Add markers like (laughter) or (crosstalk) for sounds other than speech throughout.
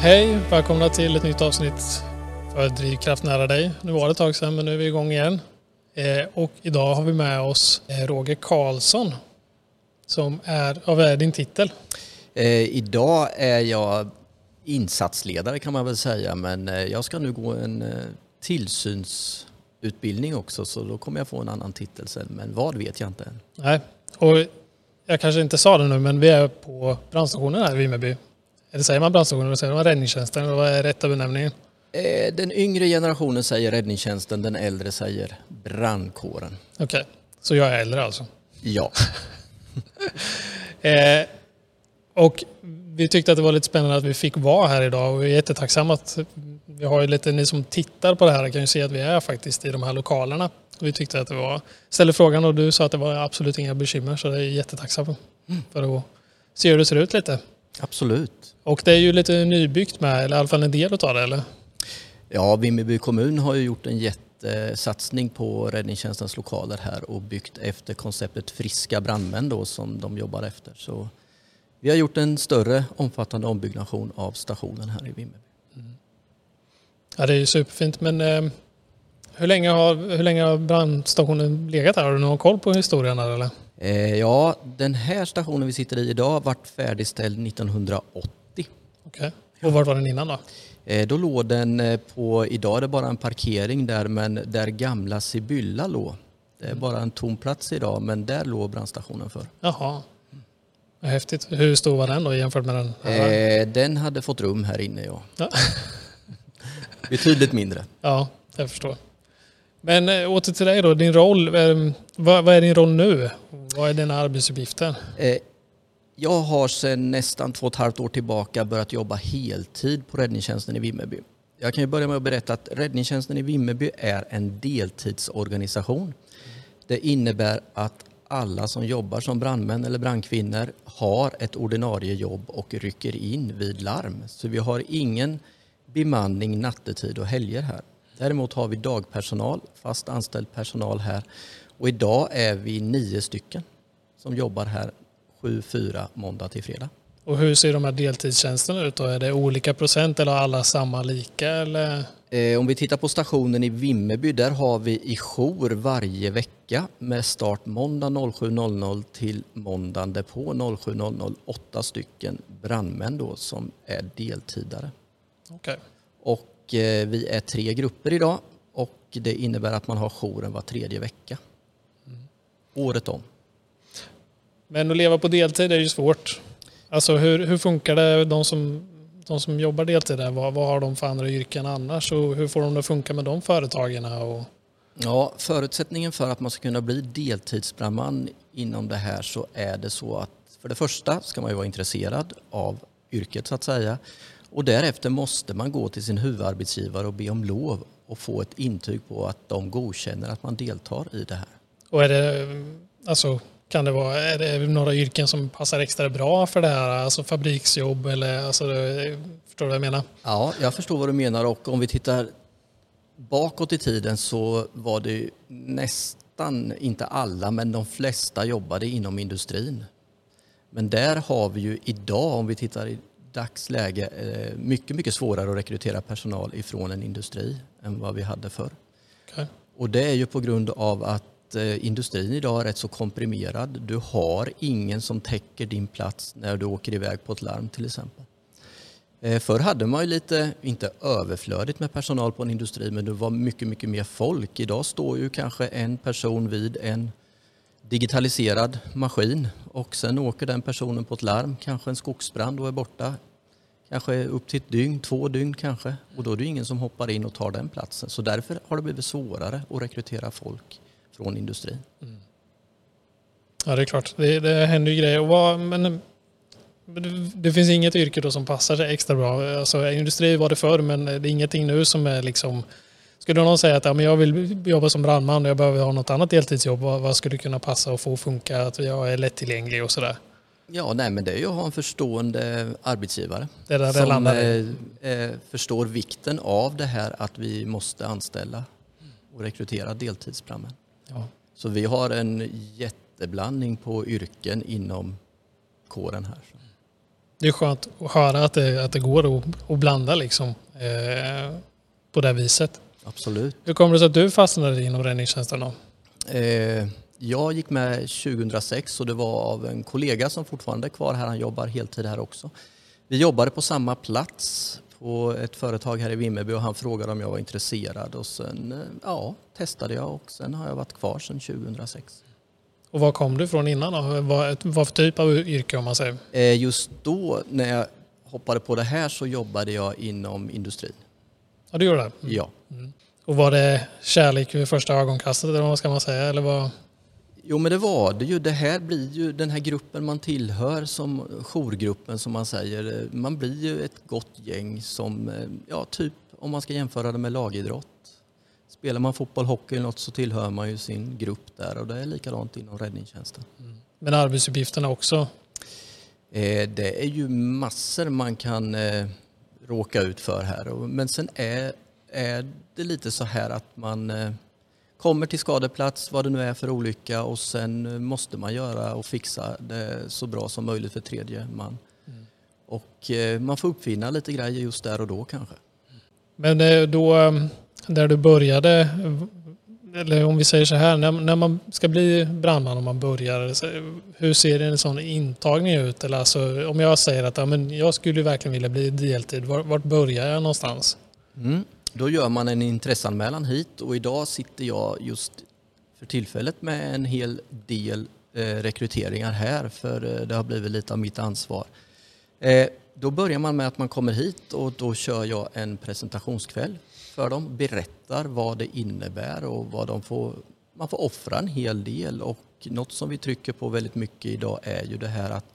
Hej! Välkomna till ett nytt avsnitt för Drivkraft nära dig. Nu var det ett tag sedan men nu är vi igång igen. Eh, och idag har vi med oss eh, Roger Karlsson. Som är, vad är din titel? Eh, idag är jag insatsledare kan man väl säga men jag ska nu gå en tillsynsutbildning också så då kommer jag få en annan titel sen men vad vet jag inte än. Nej, och jag kanske inte sa det nu men vi är på brandstationen här i Vimmerby. Eller säger man brandstationen säger man räddningstjänsten? Eller vad är rätta benämningen? Eh, Den yngre generationen säger räddningstjänsten, den äldre säger brandkåren. Okej, så jag är äldre alltså. Ja, (laughs) Eh, och vi tyckte att det var lite spännande att vi fick vara här idag och vi är jättetacksamma att vi har ju lite, ni som tittar på det här kan ju se att vi är faktiskt i de här lokalerna. Vi tyckte att det var, ställde frågan och du sa att det var absolut inga bekymmer så det är jättetacksamma för att se hur det ser ut lite. Absolut. Och det är ju lite nybyggt med, eller i alla fall en del av det eller? Ja, Vimmerby kommun har ju gjort en jättesatsning på räddningstjänstens lokaler här och byggt efter konceptet friska brandmän då som de jobbar efter. Så vi har gjort en större omfattande ombyggnation av stationen här i Vimmerby. Ja det är ju superfint men eh, hur, länge har, hur länge har brandstationen legat här? Har du någon koll på historien där eller? Eh, ja, den här stationen vi sitter i idag vart färdigställd 1980. Okej. Och var var den innan då? Eh, då låg den eh, på, idag är det bara en parkering där, men där gamla Sibylla låg. Det är bara en tom plats idag, men där låg brandstationen för. Jaha. Häftigt. Hur stor var den då jämfört med den här? Eh, den hade fått rum här inne, ja. Ja. (laughs) Betydligt mindre. Ja, jag förstår. Men eh, åter till dig då, din roll. Eh, vad, vad är din roll nu? Vad är dina arbetsuppgifter? Eh, jag har sedan nästan två och ett halvt år tillbaka börjat jobba heltid på räddningstjänsten i Vimmerby. Jag kan ju börja med att berätta att räddningstjänsten i Vimmerby är en deltidsorganisation. Det innebär att alla som jobbar som brandmän eller brandkvinnor har ett ordinarie jobb och rycker in vid larm. Så vi har ingen bemanning nattetid och helger här. Däremot har vi dagpersonal, fast anställd personal här. Och idag är vi nio stycken som jobbar här 7-4 måndag till fredag. Och hur ser de här deltidstjänsterna ut då? Är det olika procent eller har alla samma lika? Eller? Eh, om vi tittar på stationen i Vimmerby, där har vi i jour varje vecka med start måndag 07.00 till måndagen därpå 07.00 åtta stycken brandmän då som är deltidare. Okej. Och eh, vi är tre grupper idag och det innebär att man har jouren var tredje vecka. Året om. Men att leva på deltid är ju svårt. Alltså hur, hur funkar det, de som, de som jobbar deltid där, vad, vad har de för andra yrken annars och hur får de det att funka med de företagen? Och, Ja, förutsättningen för att man ska kunna bli deltidsbrandman inom det här så är det så att för det första ska man ju vara intresserad av yrket så att säga och därefter måste man gå till sin huvudarbetsgivare och be om lov och få ett intyg på att de godkänner att man deltar i det här. Och är det, alltså kan det vara, är det några yrken som passar extra bra för det här? Alltså fabriksjobb eller, alltså, förstår du vad jag menar? Ja, jag förstår vad du menar och om vi tittar bakåt i tiden så var det nästan, inte alla, men de flesta jobbade inom industrin. Men där har vi ju idag, om vi tittar i dagsläge, eh, mycket, mycket svårare att rekrytera personal ifrån en industri än vad vi hade förr. Okej. Och det är ju på grund av att Eh, industrin idag är rätt så komprimerad. Du har ingen som täcker din plats när du åker iväg på ett larm till exempel. Eh, förr hade man ju lite, inte överflödigt med personal på en industri, men det var mycket, mycket mer folk. Idag står ju kanske en person vid en digitaliserad maskin och sen åker den personen på ett larm, kanske en skogsbrand och är borta. Kanske upp till ett dygn, två dygn kanske. Och då är det ingen som hoppar in och tar den platsen. Så därför har det blivit svårare att rekrytera folk från industrin. Ja, det är klart. Det, det händer ju grejer. Vad, men, det, det finns inget yrke då som passar sig extra bra. Alltså, industri var det förr, men det är ingenting nu som är liksom... Skulle någon säga att ja, men jag vill jobba som brandman och jag behöver ha något annat deltidsjobb, vad, vad skulle kunna passa och få funka? Att jag är lättillgänglig och sådär. Ja, nej, men det är ju att ha en förstående arbetsgivare Det är där det som i. eh, eh, förstår vikten av det här att vi måste anställa och rekrytera deltidsbrandmän. Ja. Så vi har en jätteblandning på yrken inom kåren här. Det är skönt att höra att det, att det går att, att blanda liksom, eh, på det viset. Absolut. Hur kommer det sig att du fastnade inom räddningstjänsten då? Eh, jag gick med 2006 och det var av en kollega som fortfarande är kvar här. Han jobbar heltid här också. Vi jobbade på samma plats på ett företag här i Vimmerby och han frågade om jag var intresserad och sen eh, ja, testade jag och sen har jag varit kvar sedan 2006. Och var kom du ifrån innan då? Vad, vad för typ av yrke om man säger? Eh, just då när jag hoppade på det här så jobbade jag inom industrin. Ja, du gjorde det? Mm. Ja. Mm. Och var det kärlek vid första ögonkastet eller vad ska man säga? Eller vad? Jo men det var det ju. Det här blir ju den här gruppen man tillhör som jourgruppen som man säger. Man blir ju ett gott gäng som, ja typ om man ska jämföra det med lagidrott. Spelar man fotboll, hockey eller något så tillhör man ju sin grupp där och det är likadant inom räddningstjänsten. Mm. Men arbetsuppgifterna också? Eh, det är ju massor man kan eh, råka ut för här. Men sen är, är det lite så här att man eh, kommer till skadeplats, vad det nu är för olycka och sen måste man göra och fixa det så bra som möjligt för tredje man. Mm. Och eh, man får uppfinna lite grejer just där och då kanske. Men eh, då, där du började, eller om vi säger så här, när, när man ska bli brandman och man börjar, hur ser en sån intagning ut? Eller alltså, om jag säger att ja, men jag skulle verkligen vilja bli deltid, vart, vart börjar jag någonstans? Mm. Då gör man en intresseanmälan hit och idag sitter jag just för tillfället med en hel del eh, rekryteringar här för eh, det har blivit lite av mitt ansvar. Eh, då börjar man med att man kommer hit och då kör jag en presentationskväll för dem, berättar vad det innebär och vad de får, man får offra en hel del och något som vi trycker på väldigt mycket idag är ju det här att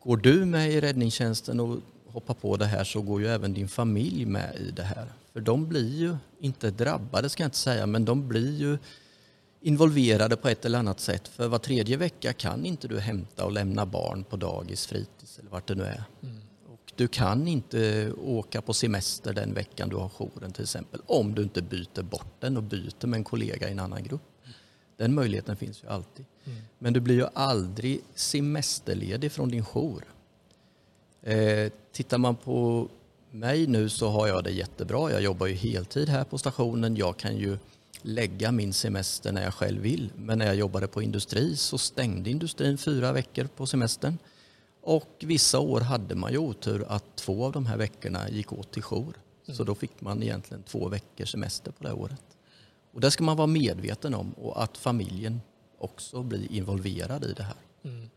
går du med i räddningstjänsten och hoppar på det här så går ju även din familj med i det här. För de blir ju inte drabbade ska jag inte säga, men de blir ju involverade på ett eller annat sätt. För var tredje vecka kan inte du hämta och lämna barn på dagis, fritids eller vart det nu är. Mm. Och du kan inte åka på semester den veckan du har jouren till exempel. Om du inte byter bort den och byter med en kollega i en annan grupp. Den möjligheten finns ju alltid. Mm. Men du blir ju aldrig semesterledig från din jour. Eh, tittar man på mig nu så har jag det jättebra. Jag jobbar ju heltid här på stationen. Jag kan ju lägga min semester när jag själv vill. Men när jag jobbade på industri så stängde industrin fyra veckor på semestern. Och vissa år hade man ju otur att två av de här veckorna gick åt till jour. Så då fick man egentligen två veckors semester på det året. Och det ska man vara medveten om och att familjen också blir involverad i det här. Mm.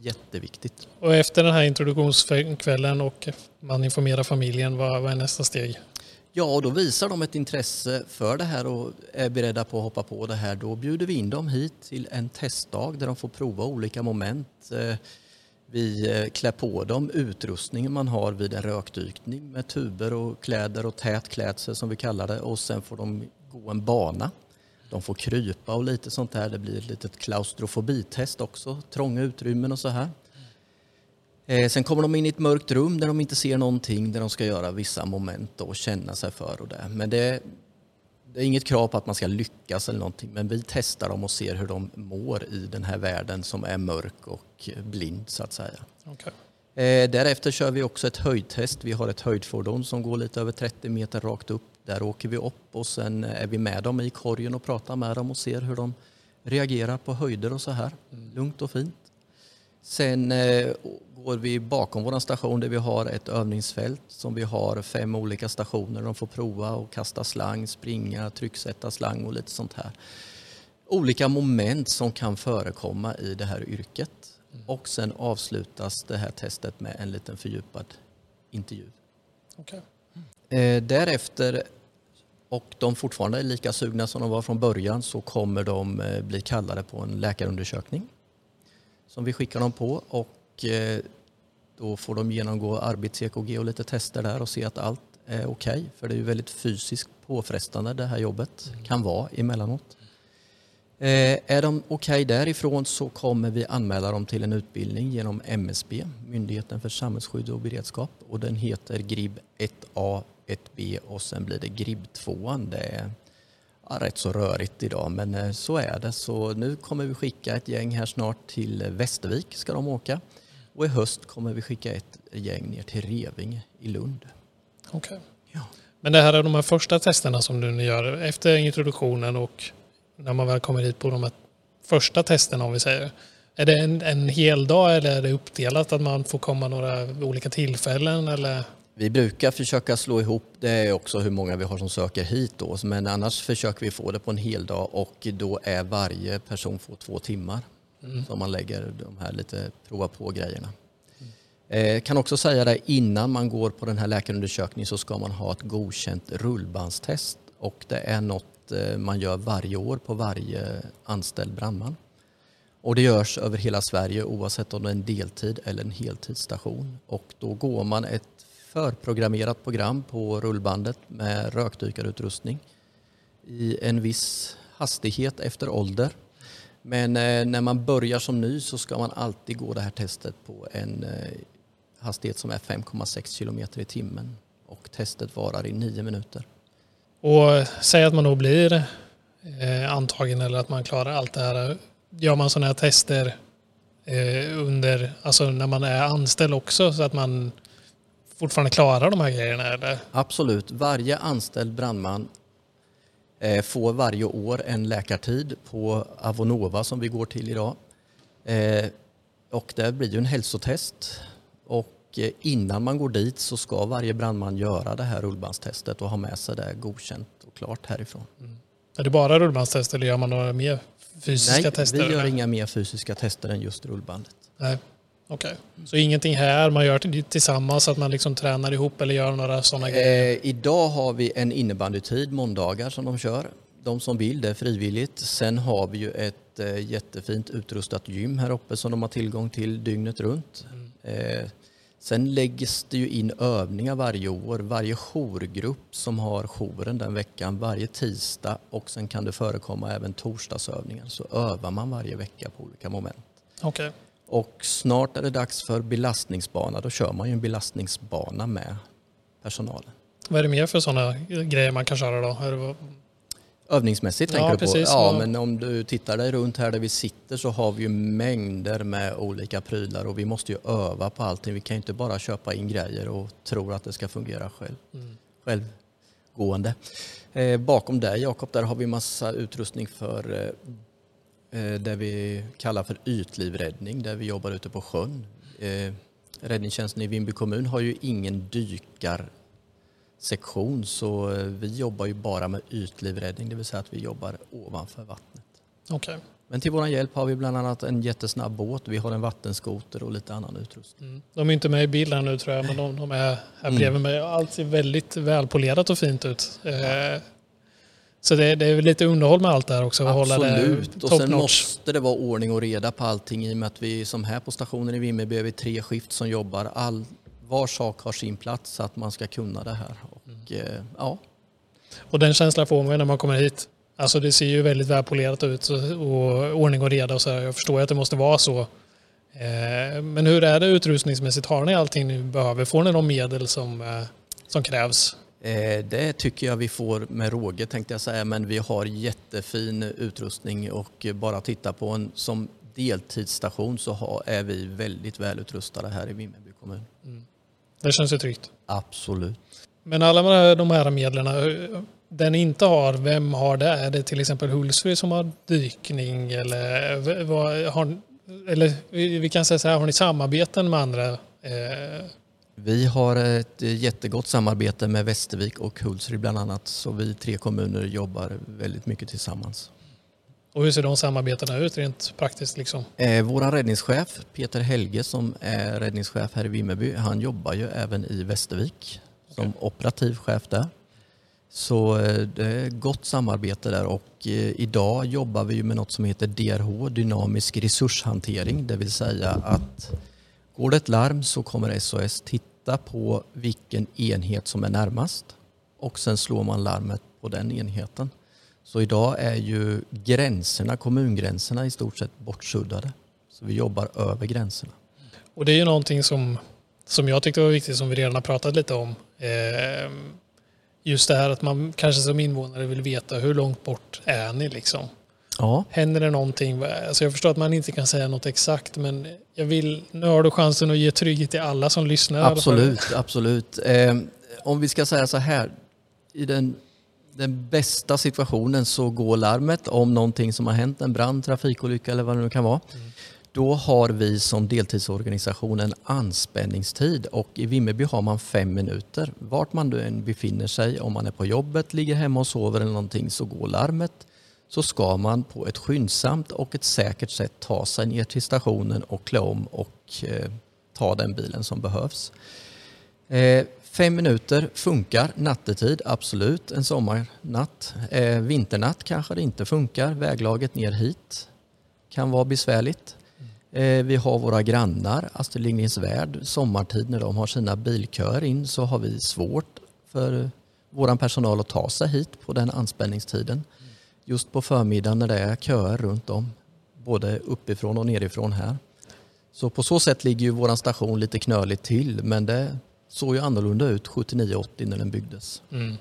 Jätteviktigt. Och efter den här introduktionskvällen och man informerar familjen, vad, vad är nästa steg? Ja, och då visar de ett intresse för det här och är beredda på att hoppa på det här. Då bjuder vi in dem hit till en testdag där de får prova olika moment. Eh, vi eh, klär på dem utrustningen man har vid en rökdykning med tuber och kläder och tät klädsel som vi kallar det och sen får de gå en bana de får krypa och lite sånt där. Det blir ett litet klaustrofobitest också, trånga utrymmen och så här. Eh, sen kommer de in i ett mörkt rum där de inte ser någonting, där de ska göra vissa moment och känna sig för och det. Men det, det är inget krav på att man ska lyckas eller någonting, men vi testar dem och ser hur de mår i den här världen som är mörk och blind så att säga. Okay. Eh, därefter kör vi också ett höjdtest. Vi har ett höjdfordon som går lite över 30 meter rakt upp där åker vi upp och sen är vi med dem i korgen och pratar med dem och ser hur de reagerar på höjder och så här. Mm. Lugnt och fint. Sen eh, går vi bakom vår station där vi har ett övningsfält som vi har fem olika stationer. De får prova och kasta slang, springa, trycksätta slang och lite sånt här. Olika moment som kan förekomma i det här yrket. Mm. Och sen avslutas det här testet med en liten fördjupad intervju. Okay. Eh, därefter och de fortfarande är lika sugna som de var från början så kommer de eh, bli kallade på en läkarundersökning som vi skickar dem på och eh, då får de genomgå arbets-EKG och lite tester där och se att allt är okej. Okay, för det är ju väldigt fysiskt påfrestande det här jobbet kan vara emellanåt. Eh, är de okej okay därifrån så kommer vi anmäla dem till en utbildning genom MSB, Myndigheten för samhällsskydd och beredskap och den heter GRIB 1A 1B och sen blir det GRIB 2. Det är rätt så rörigt idag men eh, så är det. Så nu kommer vi skicka ett gäng här snart till Västervik ska de åka Och i höst kommer vi skicka ett gäng ner till Revinge i Lund. Okej. Ja. Men det här är de här första testerna som du nu gör efter introduktionen och när man väl kommer hit på de här första testerna om vi säger. Är det en, en hel dag eller är det uppdelat att man får komma några olika tillfällen eller? Vi brukar försöka slå ihop det också hur många vi har som söker hit då. Men annars försöker vi få det på en hel dag och då är varje person får två timmar. Mm. Som man lägger de här lite prova på grejerna. Eh, kan också säga det innan man går på den här läkarundersökningen så ska man ha ett godkänt rullbandstest och det är något eh, man gör varje år på varje anställd brandman. Och det görs över hela Sverige oavsett om det är en deltid eller en heltidsstation. Och då går man ett förprogrammerat program på rullbandet med rökdykarutrustning i en viss hastighet efter ålder. Men eh, när man börjar som ny så ska man alltid gå det här testet på en eh, hastighet som är 5,6 kilometer i timmen. Och testet varar i nio minuter. Och eh, säg att man då blir antagen eller att man klarar allt det här. Gör man sådana här tester under, alltså när man är anställd också så att man fortfarande klarar de här grejerna eller? Absolut, varje anställd brandman eh, får varje år en läkartid på Avonova som vi går till idag. Eh, och det blir ju en hälsotest och eh, innan man går dit så ska varje brandman göra det här rullbandstestet och ha med sig det godkänt och klart härifrån. Är det bara rullbandstest eller gör man några mer fysiska Nej, tester? vi gör inga mer fysiska tester än just rullbandet. Nej. Okej. Så ingenting här, man gör det tillsammans, att man liksom tränar ihop eller gör några sådana grejer? Eh, idag har vi en innebandytid måndagar som de kör. De som vill, det är frivilligt. Sen har vi ju ett eh, jättefint utrustat gym här uppe som de har tillgång till dygnet runt. Eh, sen läggs det ju in övningar varje år. Varje jourgrupp som har jouren den veckan, varje tisdag och sen kan det förekomma även torsdagsövningar. Så övar man varje vecka på olika moment. Okej. Och snart är det dags för belastningsbana. Då kör man ju en belastningsbana med personalen. Vad är det mer för sådana grejer man kan köra då? Det, Övningsmässigt Ja, tänker du på? precis. Ja, Ja. men om du tittar dig runt här där vi sitter så har vi ju mängder med olika prylar och vi måste ju öva på allting. Vi kan ju inte bara köpa in grejer och tro att det ska fungera själv. Mm. självgående. Eh, bakom dig Jakob, där har vi massa utrustning för eh, det vi kallar för ytlivräddning, där vi jobbar ute på sjön. Eh, räddningstjänsten i Vimby kommun har ju ingen dykarsektion så eh, vi jobbar ju bara med ytlivräddning, det vill säga att vi jobbar ovanför vattnet. Okej. Men till vår hjälp har vi bland annat en jättesnabb båt, vi har en vattenskoter och lite annan utrustning. Mm. De är inte med i bilden nu tror jag, men de, de är här Mm. bredvid mig. Allt ser väldigt välpolerat och fint ut. Eh, så det, det är väl lite underhåll med allt där också. att Hålla det Absolut, och sen måste det vara ordning och reda på allting i och med att vi som här på stationen i Vimmerby är vi tre skift som jobbar. All, var sak har sin plats så att man ska kunna det här. Och, Mm. eh, ja, Och den känslan får man när man kommer hit. Alltså det ser ju väldigt välpolerat ut och ordning och reda och så. här. Jag förstår att det måste vara så. Eh, Men hur är det utrustningsmässigt? Har ni allting ni behöver? Får ni de medel som, eh, som krävs? Eh, det tycker jag vi får med råge tänkte jag säga, men vi har jättefin utrustning och bara titta på en som deltidsstation så är vi väldigt välutrustade här i Vimmerby kommun. Det känns ju tryggt. Absolut. Men alla de här- medlen, eh, den inte har, vem har det? Är det till exempel Hultsfred som har dykning eller vad har, eller vi vi kan säga så här, har ni samarbeten med andra? Eh, Vi har ett jättegott samarbete med Västervik och Hultsfred bland annat så vi tre kommuner jobbar väldigt mycket tillsammans. och hur ser de samarbetena ut rent praktiskt liksom? Eh, Vår räddningschef Peter Helge som är räddningschef här i Vimmerby, han jobbar ju även i Västervik som operativ chef där. Så eh, det är gott samarbete där och eh, idag jobbar vi med något som heter DRH, dynamisk resurshantering, det vill säga att går det ett larm så kommer SOS titta på vilken enhet som är närmast och sen slår man larmet på den enheten. Så idag är ju gränserna, kommungränserna i stort sett bortsuddade. Så vi jobbar över gränserna. Och det är ju någonting som, som jag tyckte var viktigt som vi redan har pratat lite om. Eh, just det här att man kanske som invånare vill veta hur långt bort är ni liksom? Ja. Händer det någonting? Alltså jag förstår att man inte kan säga något exakt men jag vill, nu har du chansen att ge trygghet till alla som lyssnar. Absolut, absolut. Eh, om vi ska säga så här, i den, den bästa situationen så går larmet om någonting som har hänt, en brand, trafikolycka eller vad det nu kan vara. Mm. Då har vi som deltidsorganisation en anspänningstid och i Vimmerby har man fem minuter. Vart man nu än befinner sig, om man är på jobbet, ligger hemma och sover eller någonting så går larmet. Så ska man på ett skyndsamt och ett säkert sätt ta sig ner till stationen och klä om och eh, ta den bilen som behövs. Eh, fem minuter funkar nattetid, absolut. En sommarnatt. Eh, vinternatt kanske det inte funkar. Väglaget ner hit kan vara besvärligt. Eh, vi har våra grannar, Astrid Lindgrens Värld, sommartid när de har sina bilköer in så har vi svårt för vår personal att ta sig hit på den anspänningstiden. Just på förmiddagen när det är köer runt om, både uppifrån och nerifrån här. Så på så sätt ligger ju vår station lite knöligt till men det såg ju annorlunda ut 79-80 när den byggdes. Mm.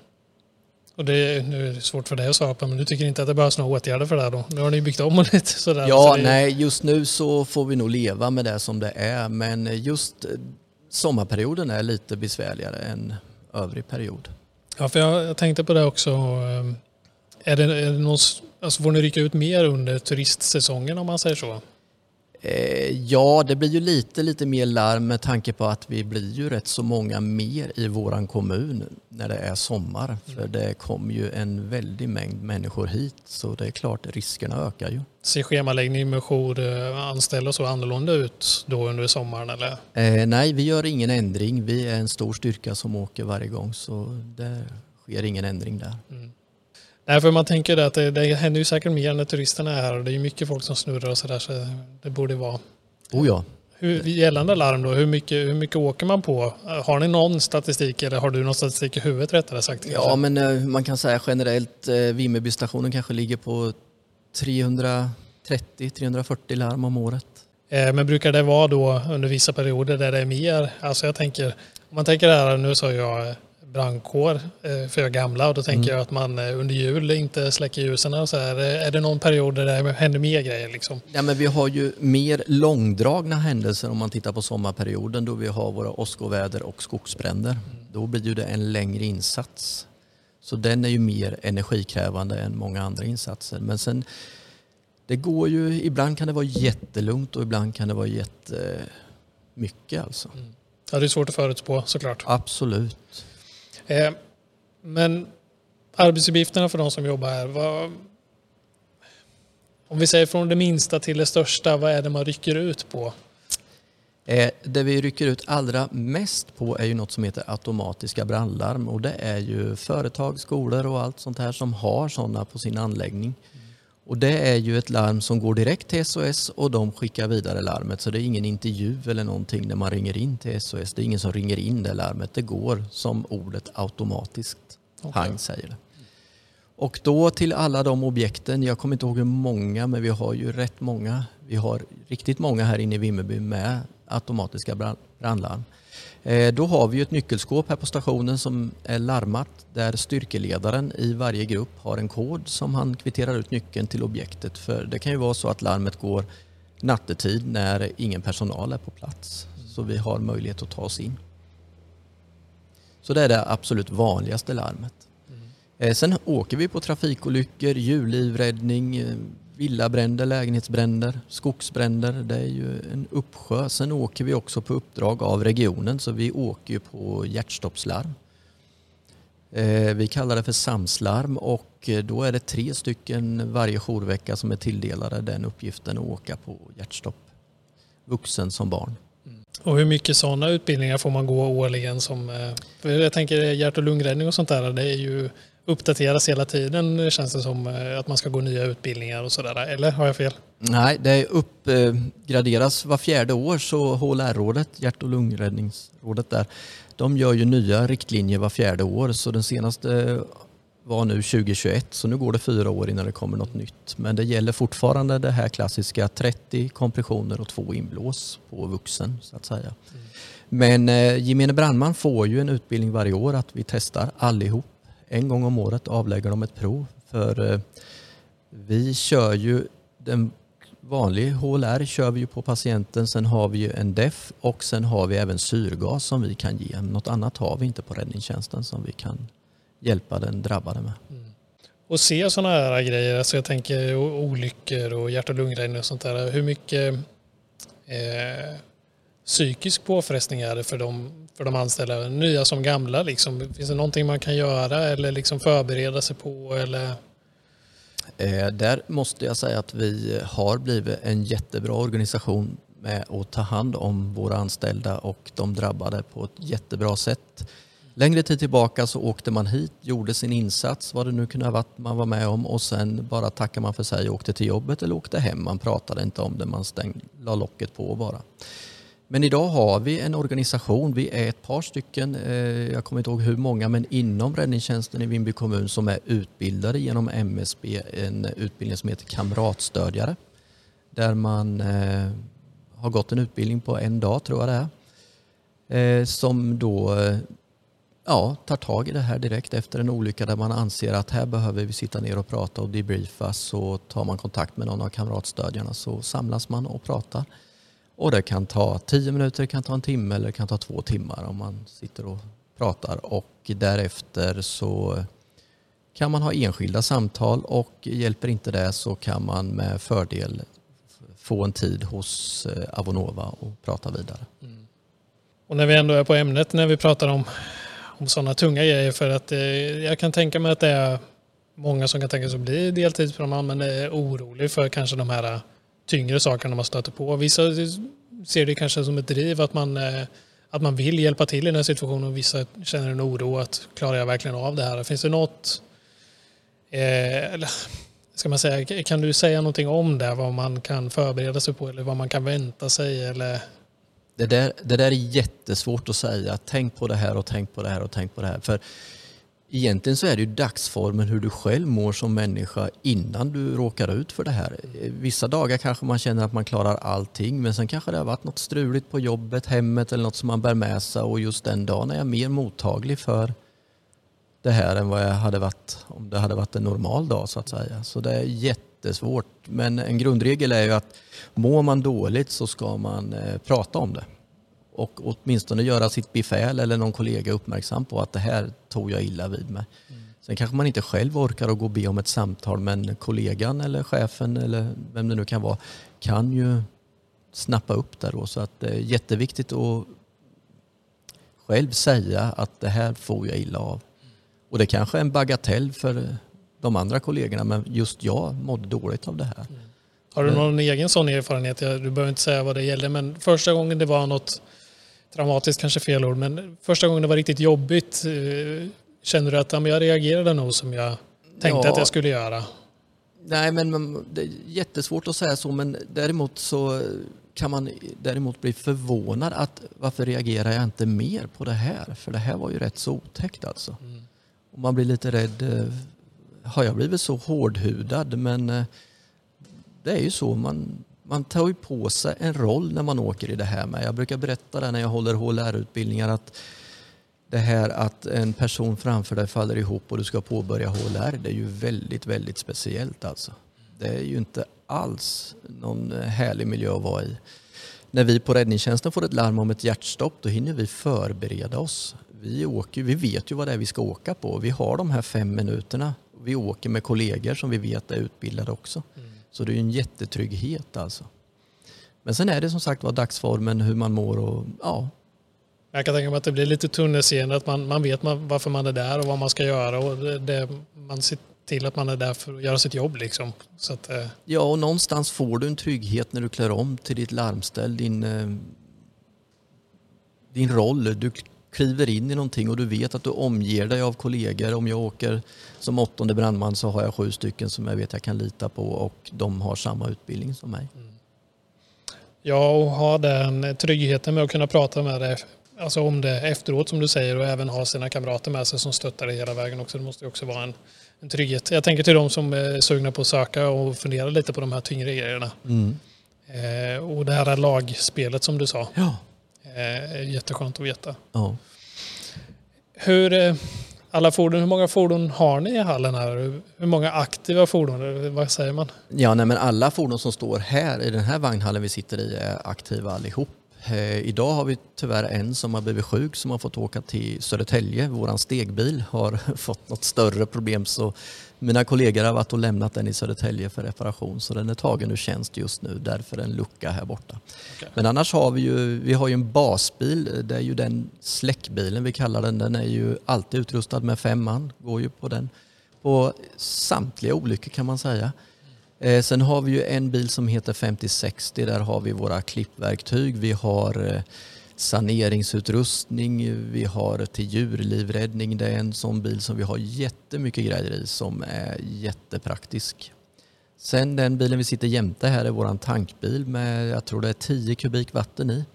Och det, nu är det svårt för dig att svara på, men du tycker inte att det behövs några åtgärder för det här då? Nu har ni byggt om lite sådär. Ja, så det... nej, just nu så får vi nog leva med det som det är, men just eh, sommarperioden är lite besvärligare än övrig period. Ja, för jag, jag tänkte på det också. Är det, är det någon, alltså får ni rycka ut mer under turistsäsongen om man säger så? Eh, ja, det blir ju lite, lite mer larm med tanke på att vi blir ju rätt så många mer i våran kommun när det är sommar. För mm. det kommer ju en väldig mängd människor hit så det är klart riskerna ökar ju. Ser schemaläggning med jour, eh, anställda och så annorlunda ut då under sommaren eller? Eh, nej, vi gör ingen ändring. Vi är en stor styrka som åker varje gång så det sker ingen ändring där. Mm. Nej, för man tänker att det, det händer ju säkert mer när turisterna är här och det är mycket folk som snurrar och sådär så det borde vara. Oh ja. Hur, gällande larm då, hur mycket, hur mycket åker man på? Har ni någon statistik eller har du någon statistik i huvudet rättare sagt? Kanske? Ja, men eh, man kan säga generellt, eh, Vimmerbystationen kanske ligger på 330-340 larm om året. Eh, men brukar det vara då under vissa perioder där det är mer? Alltså jag tänker, om man tänker det här, nu sa jag brandkår eh, för gamla och då tänker mm. jag att man eh, under jul inte släcker ljusen och så här. Är det någon period där det händer mer grejer liksom? Ja, men vi har ju mer långdragna händelser om man tittar på sommarperioden då vi har våra åskoväder och skogsbränder. Mm. Då blir ju det en längre insats. Så den är ju mer energikrävande än många andra insatser. Men sen, det går ju, ibland kan det vara jättelugnt och ibland kan det vara jättemycket alltså. Mm. Ja, det är svårt att förutspå såklart. Absolut. Eh, men arbetsuppgifterna för de som jobbar här, vad, om vi säger från det minsta till det största, vad är det man rycker ut på? Eh, det vi rycker ut allra mest på är ju något som heter automatiska brandlarm och det är ju företag, skolor och allt sånt här som har sådana på sin anläggning. Och det är ju ett larm som går direkt till SOS och de skickar vidare larmet. Så det är ingen intervju eller någonting när man ringer in till SOS. Det är ingen som ringer in det larmet. Det går som ordet automatiskt. Okay. Pang säger det. Och då till alla de objekten, jag kommer inte ihåg hur många men vi har ju rätt många. Vi har riktigt många här inne i Vimmerby med automatiska brandlarm. Eh, då har vi ett nyckelskåp här på stationen som är larmat där styrkeledaren i varje grupp har en kod som han kvitterar ut nyckeln till objektet. För det kan ju vara så att larmet går nattetid när ingen personal är på plats. Så vi har möjlighet att ta oss in. Så det är det absolut vanligaste larmet. Mm. Sen åker vi på trafikolyckor, hjullivräddning, eh, villabränder, lägenhetsbränder, skogsbränder. Det är ju en uppsjö. Sen åker vi också på uppdrag av regionen så vi åker på hjärtstoppslarm. Eh, vi kallar det för SAMSlarm och eh, då är det tre stycken varje jourvecka som är tilldelade den uppgiften att åka på hjärtstopp. Vuxen som barn. Mm. Och hur mycket sådana utbildningar får man gå årligen? Som, eh, för jag tänker hjärt och lungräddning och sånt där, det är ju uppdateras hela tiden känns det som eh, att man ska gå nya utbildningar och sådär. Eller har jag fel? Nej, det uppgraderas var fjärde år så HLR-rådet, hjärt och lungräddningsrådet där, de gör ju nya riktlinjer var fjärde år så den senaste var nu 2021 så nu går det fyra år innan det kommer något nytt. Men det gäller fortfarande det här klassiska 30 kompressioner och två inblås på vuxen så att säga. Mm. Men eh, gemene brandman får ju en utbildning varje år att vi testar allihop en gång om året avlägger de ett prov för eh, Vi kör ju den vanlig HLR kör vi ju på patienten. Sen har vi ju en DEF och sen har vi även syrgas som vi kan ge. Något annat har vi inte på räddningstjänsten som vi kan hjälpa den drabbade med. Mm. Och se sådana här grejer, alltså jag tänker olyckor och hjärt och lungräddning och sånt där. Hur mycket eh, psykisk påfrestning är det för de, för de anställda, nya som gamla? Liksom? Finns det någonting man kan göra eller liksom förbereda sig på? Eller? Eh, där måste jag säga att vi har blivit en jättebra organisation med att ta hand om våra anställda och de drabbade på ett jättebra sätt. Längre tid tillbaka så åkte man hit, gjorde sin insats, vad det nu kunde ha varit man var med om och sen bara tackade man för sig och åkte till jobbet eller åkte hem. Man pratade inte om det, man stängde, la locket på bara. Men idag har vi en organisation, vi är ett par stycken, eh, jag kommer inte ihåg hur många, men inom räddningstjänsten i Vimby kommun som är utbildade genom MSB, en utbildning som heter kamratstödjare. Där man eh, har gått en utbildning på en dag tror jag det är. Eh, som då eh, ja, tar tag i det här direkt efter en olycka där man anser att här behöver vi sitta ner och prata och debriefa så tar man kontakt med någon av kamratstödjarna så samlas man och pratar. Och det kan ta tio minuter, det kan ta en timme eller det kan ta två timmar om man sitter och pratar och därefter så kan man ha enskilda samtal och hjälper inte det så kan man med fördel få en tid hos eh, Avonova och prata vidare. Mm. Och när vi ändå är på ämnet när vi pratar om, om sådana tunga grejer för att eh, jag kan tänka mig att det är många som kan tänka sig att bli deltidsbrandman men är orolig för kanske de här tyngre sakerna man stöter på. Vissa ser det kanske som ett driv att man, eh, att man vill hjälpa till i den här situationen och vissa känner en oro att klarar jag verkligen av det här? Finns det något, eh, eller ska man säga, kan du säga någonting om det, vad man kan förbereda sig på eller vad man kan vänta sig? Eller? Det, där, det där är jättesvårt att säga. Tänk på det här och tänk på det här och tänk på det här. För Egentligen så är det ju dagsformen hur du själv mår som människa innan du råkar ut för det här. Vissa dagar kanske man känner att man klarar allting men sen kanske det har varit något struligt på jobbet, hemmet eller något som man bär med sig och just den dagen är jag mer mottaglig för det här än vad jag hade varit om det hade varit en normal dag så att säga. Så det är jättesvårt. Men en grundregel är ju att mår man dåligt så ska man eh, prata om det och åtminstone göra sitt befäl eller någon kollega uppmärksam på att det här tog jag illa vid mig. Mm. Sen kanske man inte själv orkar att gå och be om ett samtal men kollegan eller chefen eller vem det nu kan vara kan ju snappa upp det då. Så att det är jätteviktigt att själv säga att det här får jag illa av. Och det kanske är en bagatell för de andra kollegorna men just jag mådde dåligt av det här. Mm. Har du någon egen sån erfarenhet? Du behöver inte säga vad det gällde men första gången det var något dramatiskt kanske fel ord, men första gången det var riktigt jobbigt, eh, känner du att ja, jag reagerade nog som jag tänkte ja. att jag skulle göra? Nej, men det är jättesvårt att säga så, men däremot så kan man däremot bli förvånad att varför reagerar jag inte mer på det här? För det här var ju rätt så otäckt alltså. Mm. Och man blir lite rädd. Eh, har jag blivit så hårdhudad? Men eh, det är ju så. Man, man tar ju på sig en roll när man åker i det här med. Jag brukar berätta det när jag håller HLR-utbildningar att det här att en person framför dig faller ihop och du ska påbörja HLR, det är ju väldigt, väldigt speciellt alltså. Det är ju inte alls någon härlig miljö att vara i. När vi på räddningstjänsten får ett larm om ett hjärtstopp, då hinner vi förbereda oss. Vi, åker, vi vet ju vad det är vi ska åka på. Vi har de här fem minuterna. Vi åker med kollegor som vi vet är utbildade också. Mm. Så det är en jättetrygghet alltså. Men sen är det som sagt var dagsformen, hur man mår och ja. Jag kan tänka mig att det blir lite tunnelseende, att man, man vet man, varför man är där och vad man ska göra och det, det, man ser till att man är där för att göra sitt jobb. Liksom. Så att, eh. Ja, och någonstans får du en trygghet när du klär om till ditt larmställ, din, eh, din roll. Du kliver in i någonting och du vet att du omger dig av kollegor. Om jag åker som åttonde brandman så har jag sju stycken som jag vet jag kan lita på och de har samma utbildning som mig. Mm. Ja, och ha den tryggheten med att kunna prata med dig alltså om det efteråt som du säger och även ha sina kamrater med sig som stöttar dig hela vägen också. Det måste också vara en, en trygghet. Jag tänker till de som är sugna på att söka och fundera lite på de här tyngre grejerna. Mm. Eh, och det här lagspelet som du sa. Ja. Eh, är jätteskönt att veta. Ja. Hur, eh, alla fordon, hur många fordon har ni i hallen här? Hur många aktiva fordon? Vad säger man? Ja, nej, men alla fordon som står här i den här vagnhallen vi sitter i är aktiva allihop. Eh, idag har vi tyvärr en som har blivit sjuk som har fått åka till Södertälje. Vår stegbil har (laughs) fått något större problem så mina kollegor har varit och lämnat den i Södertälje för reparation så den är tagen ur tjänst just nu, därför en lucka här borta. Okay. Men annars har vi ju, vi har ju en basbil, det är ju den släckbilen vi kallar den, den är ju alltid utrustad med fem man, går ju på den på samtliga olyckor kan man säga. Eh, sen har vi ju en bil som heter 5060, där har vi våra klippverktyg, vi har eh, saneringsutrustning, vi har till djurlivräddning. Det är en sån bil som vi har jättemycket grejer i som är jättepraktisk. Sen den bilen vi sitter jämte här är vår tankbil med, jag tror det är 10 kubik vatten i.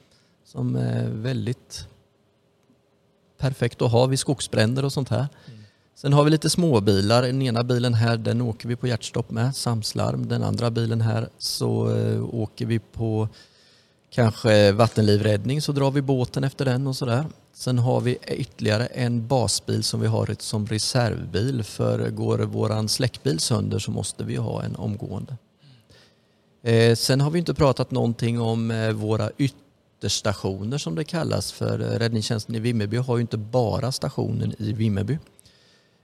Som är väldigt perfekt att ha vid skogsbränder och sånt här. Mm. Sen har vi lite småbilar. Den ena bilen här den åker vi på hjärtstopp med, samslarm. Den andra bilen här så eh, åker vi på kanske vattenlivräddning så drar vi båten efter den och sådär. Sen har vi ytterligare en basbil som vi har som reservbil för går våran släckbil sönder så måste vi ha en omgående. Eh, sen har vi inte pratat någonting om eh, våra ytterstationer som det kallas för räddningstjänsten i Vimmerby har ju inte bara stationen i Vimmerby.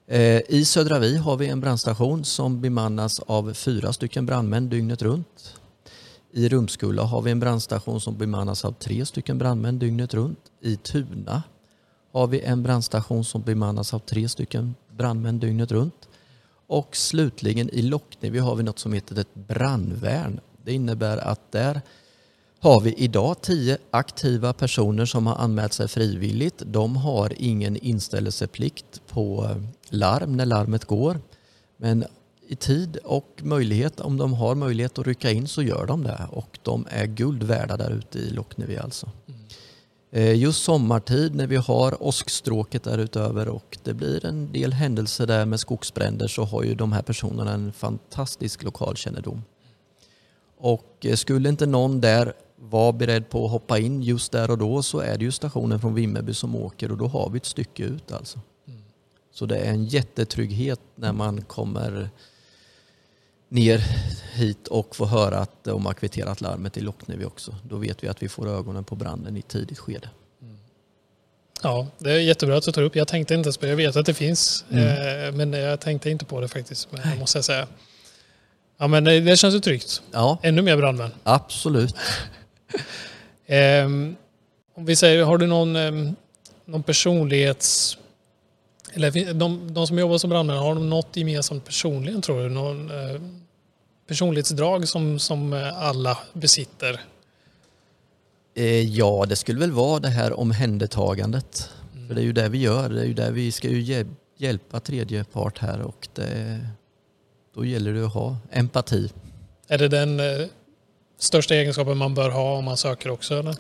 Eh, I Södra Vi har vi en brandstation som bemannas av fyra stycken brandmän dygnet runt. I Rumskulla har vi en brandstation som bemannas av tre stycken brandmän dygnet runt. I Tuna har vi en brandstation som bemannas av tre stycken brandmän dygnet runt. Och slutligen i Locknevi har vi något som heter ett brandvärn. Det innebär att där har vi idag tio aktiva personer som har anmält sig frivilligt. De har ingen inställelseplikt på larm när larmet går. Men i tid och möjlighet, om de har möjlighet att rycka in så gör de det och de är guld värda där ute i Locknevi alltså. Mm. Just sommartid när vi har åskstråket därutöver och det blir en del händelser där med skogsbränder så har ju de här personerna en fantastisk lokalkännedom. Och eh, skulle inte någon där vara beredd på att hoppa in just där och då så är det ju stationen från Vimmerby som åker och då har vi ett stycke ut alltså. Mm. Så det är en jättetrygghet när man kommer ner hit och få höra att de har kvitterat larmet i Locknevi också. Då vet vi att vi får ögonen på branden i tidigt skede. Mm. Ja, det är jättebra att du tar upp. Jag tänkte inte på Jag vet att det finns, mm. Eh, men jag tänkte inte på det faktiskt, måste jag säga. Ja, men det, det känns ju tryggt. Ja. Ännu mer brandmän. Absolut. Um, om vi säger, har du någon, um, någon personlighets eller de, de som jobbar som brandmän, har de något gemensamt personligen tror du? Någon eh, personlighetsdrag som, som eh, alla besitter? Eh, ja, det skulle väl vara det här omhändertagandet. Mm. För det är ju det vi gör. Det är ju där vi ska ju hjälpa tredje part här och det, då gäller det att ha empati. Är det den eh, största egenskapen man bör ha om man söker också? Eller?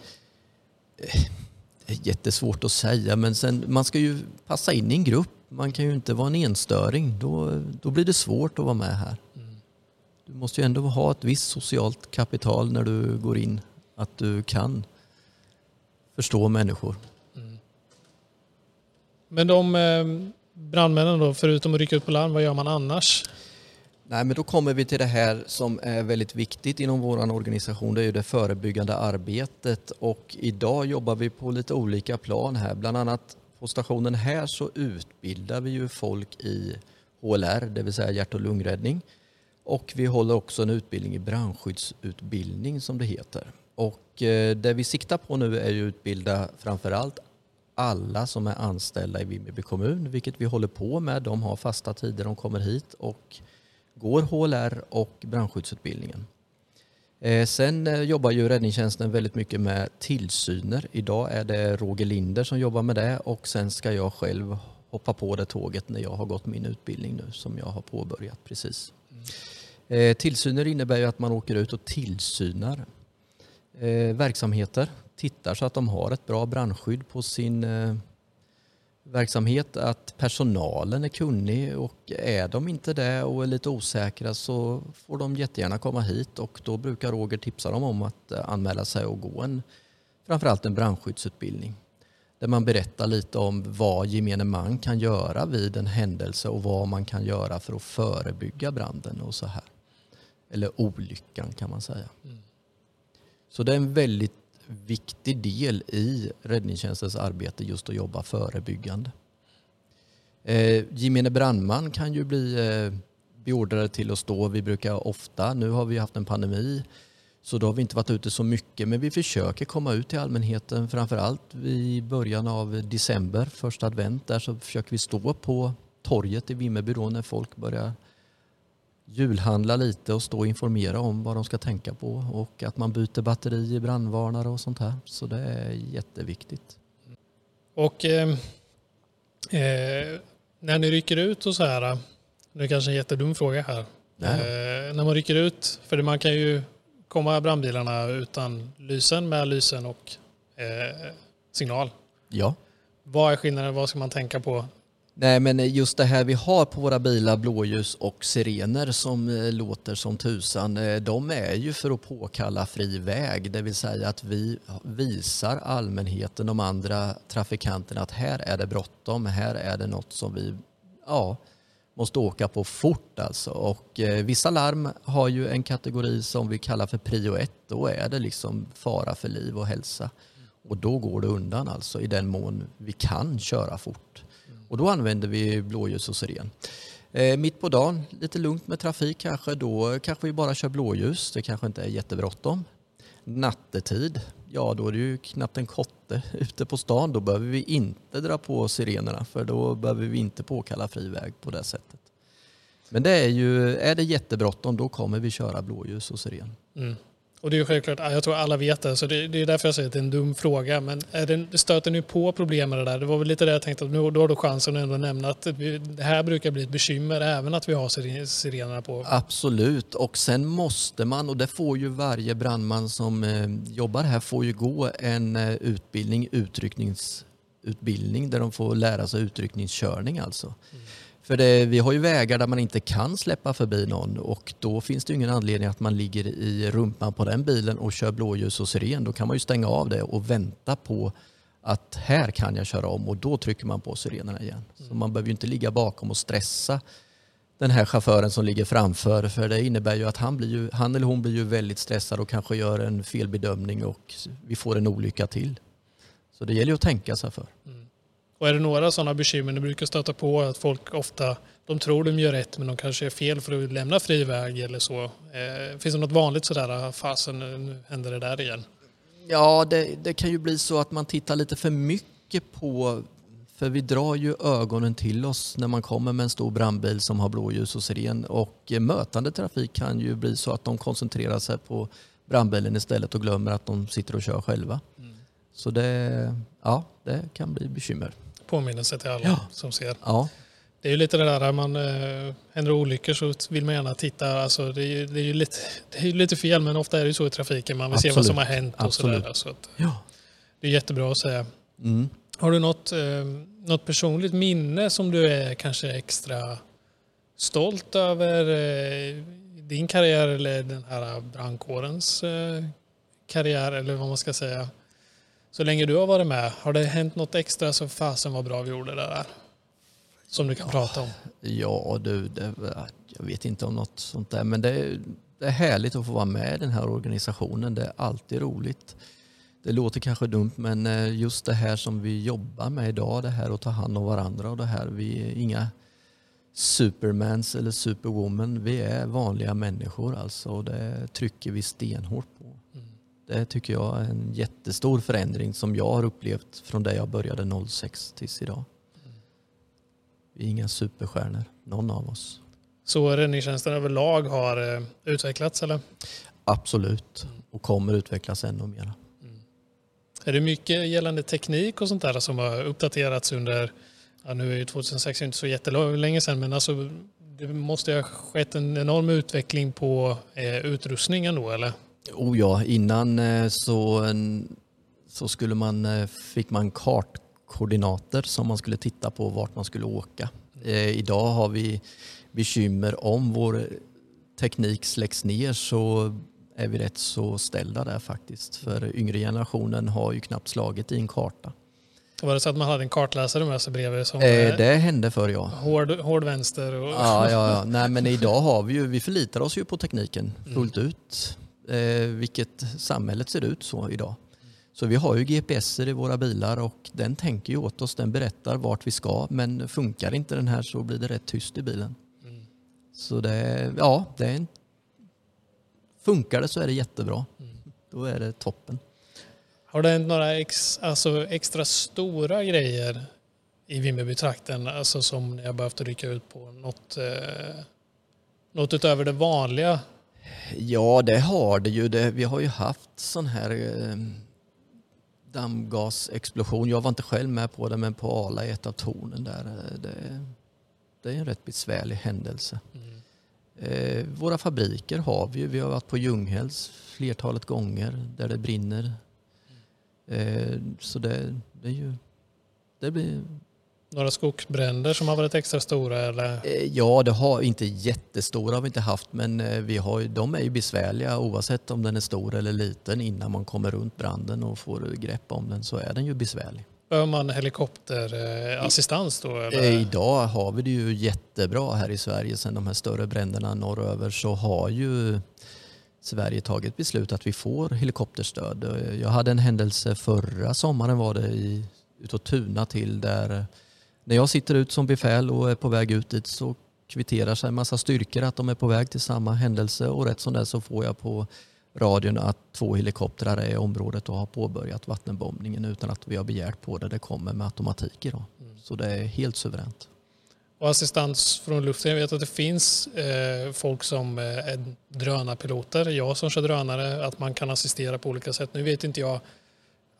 Det är jättesvårt att säga men sen, man ska ju passa in i en grupp. Man kan ju inte vara en enstöring. Då, då blir det svårt att vara med här. Mm. Du måste ju ändå ha ett visst socialt kapital när du går in. Att du kan förstå människor. Mm. Men de eh, brandmännen då, förutom att rycka ut på larm, vad gör man annars? Nej, men då kommer vi till det här som är väldigt viktigt inom vår organisation. Det är ju det förebyggande arbetet och idag jobbar vi på lite olika plan här. Bland annat på stationen här så utbildar vi ju folk i HLR, det vill säga hjärt och lungräddning. Och vi håller också en utbildning i brandskyddsutbildning som det heter. Och eh, det vi siktar på nu är att utbilda framförallt alla som är anställda i Vimmerby kommun, vilket vi håller på med. De har fasta tider, de kommer hit och går HLR och brandskyddsutbildningen. Eh, sen eh, jobbar ju räddningstjänsten väldigt mycket med tillsyner. Idag är det Roger Linder som jobbar med det och sen ska jag själv hoppa på det tåget när jag har gått min utbildning nu som jag har påbörjat precis. Mm. Tillsyner innebär ju att man åker ut och tillsynar verksamheter, tittar så att de har ett bra brandskydd på sin verksamhet att personalen är kunnig och är de inte det och är lite osäkra så får de jättegärna komma hit och då brukar Roger tipsa dem om att anmäla sig och gå en, framförallt en brandskyddsutbildning. där man berättar lite om vad gemene man kan göra vid en händelse och vad man kan göra för att förebygga branden och så här. Eller olyckan kan man säga. Mm. Så det är en väldigt viktig del i räddningstjänstens arbete just att jobba förebyggande. Eh, gemene brandman kan ju bli eh, beordrade till att stå. Vi brukar ofta, nu har vi haft en pandemi, så då har vi inte varit ute så mycket. Men vi försöker komma ut till allmänheten, framförallt i början av december, första advent. Där så försöker vi stå på torget i Vimmerby då när folk börjar julhandla lite och stå och informera om vad de ska tänka på och att man byter batteri i brandvarnare och sånt här. Så det är jätteviktigt. Och eh, eh, när ni rycker ut och så här, det är kanske en jättedum fråga här. Eh, när man rycker ut, för man kan ju komma brandbilarna utan lysen, med lysen och eh, signal. Ja. Vad är skillnaden? Vad ska man tänka på Nej men just det här vi har på våra bilar, blåljus och sirener som eh, låter som tusan, eh, de är ju för att påkalla fri väg. Det vill säga att vi visar allmänheten, de andra trafikanterna att här är det bråttom, här är det något som vi ja, måste åka på fort alltså. Och eh, vissa larm har ju en kategori som vi kallar för prio 1. Då är det liksom fara för liv och hälsa. Och då går det undan alltså i den mån vi kan köra fort. Och då använder vi blåljus och siren. Eh, mitt på dagen, lite lugnt med trafik kanske, då kanske vi bara kör blåljus. Det kanske inte är jättebråttom. Nattetid, ja då är det ju knappt en kotte (laughs) ute på stan. Då behöver vi inte dra på sirenerna för då behöver vi inte påkalla fri väg på det sättet. Men det är ju, är det jättebråttom då kommer vi köra blåljus och siren. Mm. Och det är ju självklart, jag tror alla vet det, så det, det är därför jag säger att det är en dum fråga. Men är det, stöter ni på problem med det där? Det var väl lite det jag tänkte, att nu då har du chansen att ändå nämna att det här brukar bli ett bekymmer även att vi har sirenerna på. Absolut, och sen måste man, och det får ju varje brandman som eh, jobbar här, får ju gå en eh, utbildning, utryckningsutbildning, där de får lära sig utryckningskörning alltså. Mm. För det, vi har ju vägar där man inte kan släppa förbi någon och då finns det ingen anledning att man ligger i rumpan på den bilen och kör blåljus och siren. Då kan man ju stänga av det och vänta på att här kan jag köra om och då trycker man på sirenerna igen. Så man behöver ju inte ligga bakom och stressa den här chauffören som ligger framför för det innebär ju att han, blir ju, han eller hon blir ju väldigt stressad och kanske gör en felbedömning och vi får en olycka till. Så det gäller att tänka sig för. Mm. Och är det några sådana bekymmer ni brukar stöta på att folk ofta de tror de gör rätt men de kanske är fel för att lämna fri väg eller så. Eh, finns det något vanligt sådär, ah, fasen nu händer det där igen? Ja, det, det, kan ju bli så att man tittar lite för mycket på för vi drar ju ögonen till oss när man kommer med en stor brandbil som har blåljus och siren och mötande trafik kan ju bli så att de koncentrerar sig på brandbilen istället och glömmer att de sitter och kör själva. Mm. Så det, ja, det kan bli bekymmer påminnelse till alla ja. som ser. Ja. Det är ju lite det där, man äh, händer olyckor så vill man gärna titta. Alltså det, är, det är ju lite, det är lite fel men ofta är det så i trafiken. Man vill Absolut. se vad som har hänt och sådär. Så att, ja. Det är jättebra att säga. Mm. Har du något, eh, något personligt minne som du är kanske extra stolt över eh, din karriär eller den här brandkårens eh, karriär eller vad man ska säga? Så länge du har varit med, har det hänt något extra så fasen vad bra vi gjorde det där? Som du kan ja, prata om. Ja du, det, jag vet inte om något sånt där men det, det är härligt att få vara med i den här organisationen. Det är alltid roligt. Det låter kanske dumt men eh, just det här som vi jobbar med idag, det här att ta hand om varandra och det här, vi är inga supermans eller superwoman. Vi är vanliga människor alltså och det trycker vi stenhårt på. Det tycker jag är en jättestor förändring som jag har upplevt från det jag började 06 tills idag. Vi är inga superstjärnor, någon av oss. Så räddningstjänsten överlag har eh, utvecklats eller? Absolut, och kommer utvecklas ännu mer. Mm. Är det mycket gällande teknik och sånt där som har uppdaterats under, ja, nu är ju 2006 inte så jättelänge sedan, men alltså det måste ha skett en enorm utveckling på eh, utrustningen då eller? Oh ja, innan eh, så, så skulle man, eh, fick man kartkoordinater som man skulle titta på vart man skulle åka. Eh, idag har vi bekymmer om vår teknik släcks ner så är vi rätt så ställda där faktiskt. För yngre generationen har ju knappt slagit i en karta. Var det så att man hade en kartläsare med sig bredvid som Eh, det hände förr ja. hård, hård vänster? Och... Ja, ja, ja. Nej, men idag har vi ju, vi förlitar oss ju på tekniken Mm. fullt ut. Eh, vilket samhället ser ut så idag. Så vi har ju GPSer i våra bilar och den tänker ju åt oss, den berättar vart vi ska. Men funkar inte den här så blir det rätt tyst i bilen. Mm. Så det, ja, det är en, funkar det så är det jättebra. Mm. Då är det toppen. Har det hänt några ex, alltså extra stora grejer i Vimmerbytrakten alltså som ni har behövt rycka ut på? Något, eh, något utöver det vanliga? Ja, det har det ju. Det, vi har ju haft sån här eh, dammgasexplosion. Jag var inte själv med på det, men på Ala i ett av tornen där. eh, Det, det är en rätt besvärlig händelse. Mm. Eh, våra fabriker har vi ju. Vi har varit på Ljunghälls flertalet gånger där det brinner. Eh, så det, det är ju... Det blir, Några skogsbränder som har varit extra stora? Eller? Eh, Ja, det har inte jättestora har vi inte haft, men eh, vi har, de är ju besvärliga oavsett om den är stor eller liten. Innan man kommer runt branden och får grepp om den så är den ju besvärlig. Behöver man helikopterassistans då? Eller? Eh, Idag har vi det ju jättebra här i Sverige. Sen de här större bränderna norröver så har ju Sverige tagit beslut att vi får helikopterstöd. Eh, Jag hade en händelse förra sommaren var det i, utåt Tuna till där när jag sitter ut som befäl och är på väg ut dit så kvitterar sig en massa styrkor att de är på väg till samma händelse och rätt som det så får jag på radion att två helikoptrar är i området och har påbörjat vattenbombningen utan att vi har begärt på det. Det kommer med automatik idag. Så det är helt suveränt. Och assistans från luften. Jag vet att det finns eh, folk som eh, är drönarpiloter. Jag som kör drönare. Att man kan assistera på olika sätt. Nu vet inte jag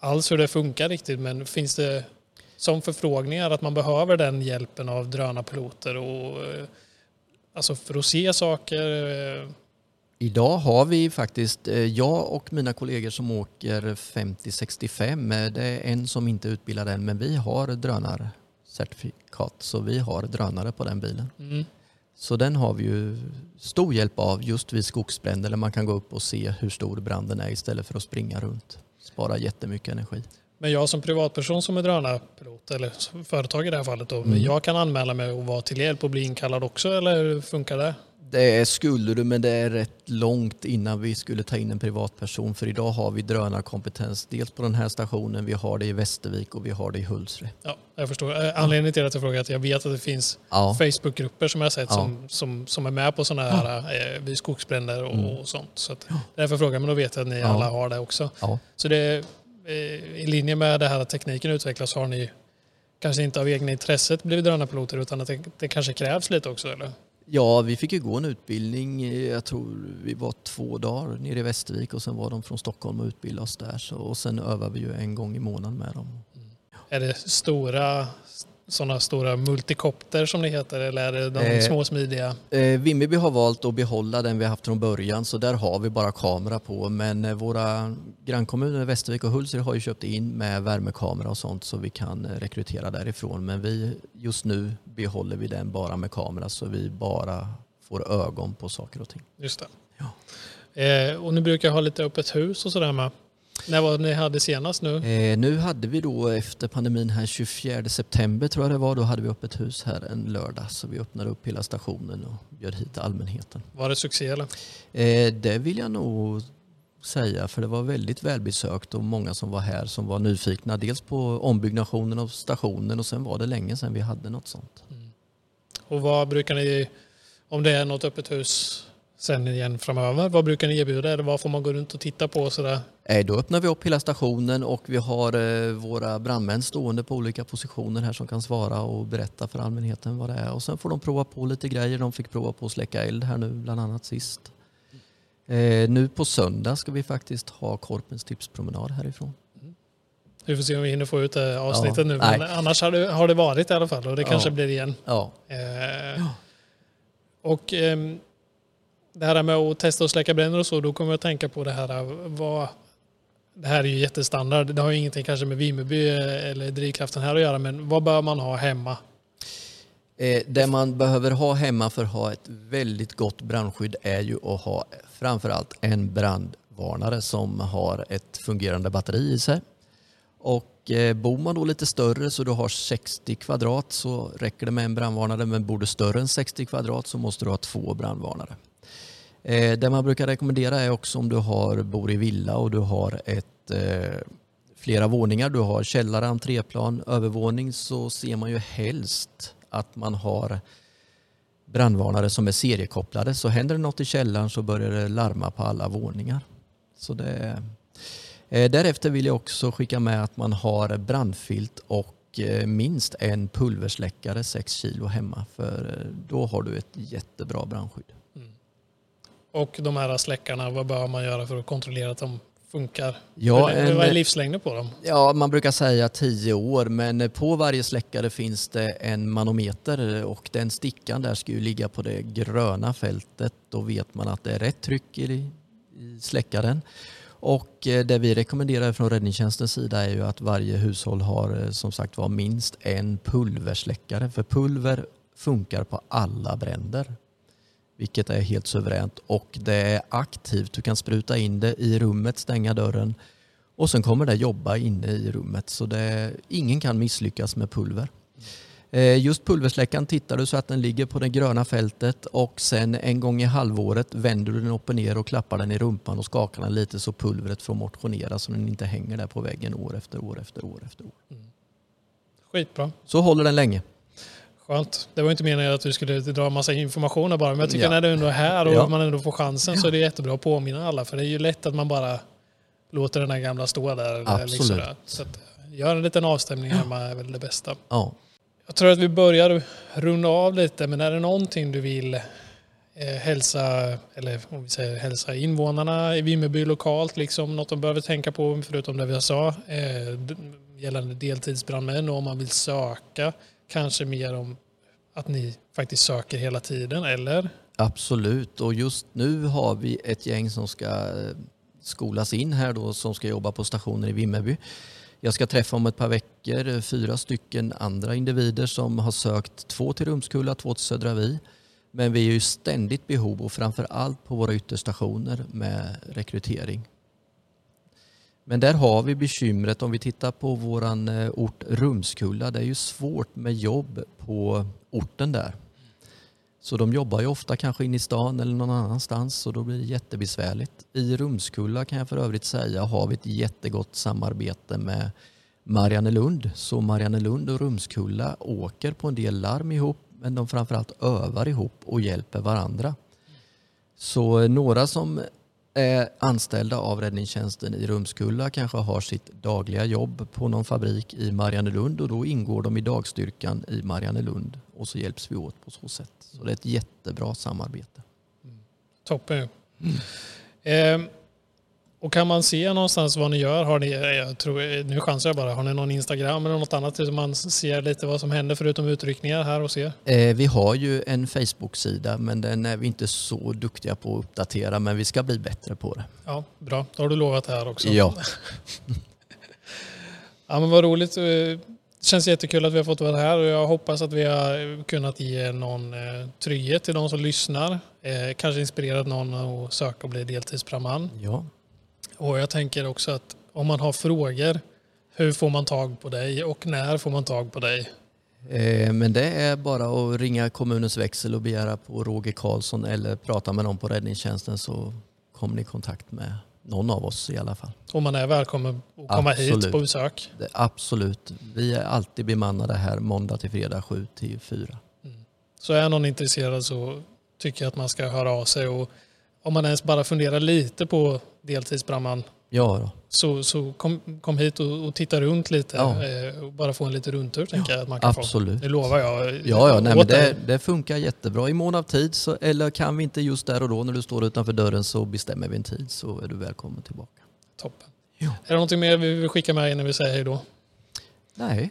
alls hur det funkar riktigt. Men finns det som förfrågningar att man behöver den hjälpen av drönarpiloter? Och, eh, alltså för att se saker. Eh, Idag har vi faktiskt, eh, jag och mina kollegor som åker 50-65, eh, det är en som inte är utbildad än, men vi har drönarcertifikat så vi har drönare på den bilen. mm. Så den har vi ju stor hjälp av just vid skogsbränder där man kan gå upp och se hur stor branden är istället för att springa runt. Spara jättemycket energi. Men jag som privatperson som är drönarpilot, eller företag i det här fallet då, Mm. jag kan anmäla mig och vara till hjälp och bli inkallad också eller hur funkar det? Det skulle du, men det är rätt långt innan vi skulle ta in en privatperson. För idag har vi drönarkompetens. Dels på den här stationen, vi har det i Västervik och vi har det i Hultsfred. Ja, jag förstår. Eh, Anledningen till att jag frågar är att jag vet att det finns Ja, Facebookgrupper som jag sett Ja. som, som, som är med på sådana här eh, vid skogsbränder och, Mm. och sånt. Så att, därför frågar jag, men då vet jag att ni Ja. alla har det också. ja. Så det i linje med det här att tekniken utvecklas har ni kanske inte av egna intresset blivit drönarpiloter utan att det, det kanske krävs lite också eller? ja, vi fick ju gå en utbildning, eh, jag tror vi var två dagar nere i Västervik och sen var de från Stockholm och utbildade oss där. Så, och sen övar vi ju en gång i månaden med dem. Är det stora sådana stora multikopter som det heter eller är det de Eh, små smidiga? Eh, Vimmerby har valt att behålla den vi haft från början så där har vi bara kamera på. Men eh, våra grannkommuner Västervik och Hultsfred har ju köpt in med värmekamera och sånt så vi kan eh, rekrytera därifrån. Men vi, just nu behåller vi den bara med kamera så vi bara får ögon på saker och ting. Just det. Ja. Eh, och ni brukar ha lite öppet hus och sådär med. När var det ni hade senast nu? Eh, nu hade vi då efter pandemin här 24 september tror jag det var, då hade vi öppet hus här en lördag så vi öppnade upp hela stationen och bjöd hit allmänheten. Var det succé eller? Eh, det vill jag nog säga för det var väldigt välbesökt och många som var här som var nyfikna. Dels på ombyggnationen av stationen och sen var det länge sedan vi hade något sånt. Och vad brukar ni, om det är något öppet hus sen igen framöver, vad brukar ni erbjuda? Eller vad får man gå runt och titta på? och Sådär? Eh, då öppnar vi upp hela stationen och vi har eh, våra brandmän stående på olika positioner här som kan svara och berätta för allmänheten vad det är. Och sen får de prova på lite grejer. De fick prova på att släcka eld här nu bland annat sist. Eh, nu på söndag ska vi faktiskt ha Korpens tipspromenad härifrån. Vi får se om vi hinner få ut det avsnittet Ja, nu. Men nej. annars har det, har det varit i alla fall och det Ja. kanske blir igen. Ja, Eh, och ehm, det här med att testa och släcka bränder och så, då kommer jag att tänka på det här. Äh, vad, det här är ju jättestandard. Det har ju ingenting kanske med Vimmerby äh, eller drivkraften här att göra, men vad bör man ha hemma? Eh, det man behöver ha hemma för att ha ett väldigt gott brandskydd är ju att ha framförallt en brandvarnare som har ett fungerande batteri i sig. Och eh, bor man då lite större så du har 60 kvadrat så räcker det med en brandvarnare men bor du större än 60 kvadrat så måste du ha två brandvarnare. Eh, det man brukar rekommendera är också om du har, bor i villa och du har ett, eh, flera våningar, du har källare, entréplan, övervåning så ser man ju helst att man har brandvarnare som är seriekopplade. Så händer det något i källaren så börjar det larma på alla våningar. Så det, eh, därefter vill jag också skicka med att man har brandfilt och eh, minst en pulversläckare 6 kilo hemma för eh, då har du ett jättebra brandskydd. Och de här släckarna, vad bör man göra för att kontrollera att de funkar? Ja, en- vad är livslängden på dem? Ja, man brukar säga 10 år, men på varje släckare finns det en manometer och den stickan där ska ju ligga på det gröna fältet. Då vet man att det är rätt tryck i, i släckaren. Och eh, det vi rekommenderar från räddningstjänstens sida är ju att varje hushåll har eh, som sagt var minst en pulversläckare. För pulver funkar på alla bränder. Vilket är helt suveränt och det är aktivt. Du kan spruta in det i rummet, stänga dörren och sen kommer det jobba inne i rummet så det, ingen kan misslyckas med pulver. Eh, Just pulversläckaren tittar du så att den ligger på det gröna fältet och sen en gång i halvåret vänder du den upp och ner och klappar den i rumpan och skakar den lite så pulvret får motionera så den inte hänger där på väggen år efter år efter år efter år. Skitbra. Så håller den länge. Skönt. Det var inte meningen att du skulle dra massa information bara, men jag tycker Ja. när du ändå är här och Ja. man ändå får chansen så är det jättebra att påminna alla. För det är ju lätt att man bara låter den här gamla stå där. eller Absolut. Liksom där. så att, gör en liten avstämning hemma är väl det bästa. Ja. Jag tror att vi börjar runda av lite, men är det någonting du vill eh, hälsa, eller om vi säger hälsa invånarna i Vimmerby lokalt, liksom något de behöver tänka på förutom det vi sa, eh, gällande deltidsbrandmän och om man vill söka, kanske mer om att ni faktiskt söker hela tiden, eller? Absolut, och just nu har vi ett gäng som ska eh, skolas in här då som ska jobba på stationen i Vimmerby. Jag ska träffa om ett par veckor eh, fyra stycken andra individer som har sökt två till Rumskulla, två till Södra Vi. Men vi är ju ständigt behov och framför allt på våra ytterstationer med rekrytering. Men där har vi bekymret om vi tittar på våran eh, ort Rumskulla. Det är ju svårt med jobb på orten där. Så de jobbar ju ofta kanske in i stan eller någon annanstans och då blir det jättebesvärligt. I Rumskulla kan jag för övrigt säga har vi ett jättegott samarbete med Mariannelund. Så Mariannelund och Rumskulla åker på en del larm ihop men de framförallt övar ihop och hjälper varandra. Så några som är anställda av räddningstjänsten i Rumskulla kanske har sitt dagliga jobb på någon fabrik i Mariannelund och då ingår de i dagstyrkan i Mariannelund och så hjälps vi åt på så sätt. Så det är ett jättebra samarbete. Toppen ju. Eh, och kan man se någonstans vad ni gör? Har ni, jag tror, nu chansar jag bara, har ni någon Instagram eller något annat så man ser lite vad som händer förutom utryckningar här hos er? Eh, vi har ju en Facebook-sida men den är vi inte så duktiga på att uppdatera men vi ska bli bättre på det. Ja, bra. Då har du lovat det här också. Ja, (laughs) Ja, men vad roligt. Det känns jättekul att vi har fått vara här och jag hoppas att vi har kunnat ge någon eh, trygghet till de som lyssnar. Eh, kanske inspirerat någon att söka och bli deltidsbrandman. ja. Och jag tänker också att om man har frågor, hur får man tag på dig och när får man tag på dig? Eh, Men det är bara att ringa kommunens växel och begära på Roger Karlsson eller prata med någon på räddningstjänsten så kommer ni i kontakt med någon av oss i alla fall. Och man är välkommen att komma hit Absolut. på besök. Det, absolut. Vi är alltid bemannade här måndag till fredag 7 till 4. Så är någon intresserad så tycker jag att man ska höra av sig och om man ens bara funderar lite på deltidsbrandman Ja, då. så, så kom, kom hit och, och titta runt lite Ja. eh, och bara få en liten rundtur tänker jag att man kan få. absolut. Det lovar jag. Ja, ja nej, men det, det funkar jättebra. I mån av tid, så, eller kan vi inte just där och då när du står utanför dörren så bestämmer vi en tid så är du välkommen tillbaka. Toppen. Ja. Är det någonting mer vi vill skicka med innan vi säger hej då? Nej,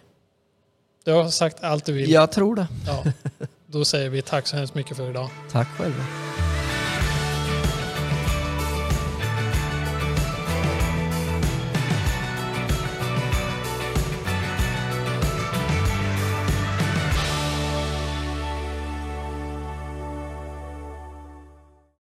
Du har sagt allt du vill. jag tror det. Ja. (laughs) Då säger vi tack så hemskt mycket för idag. Tack själva.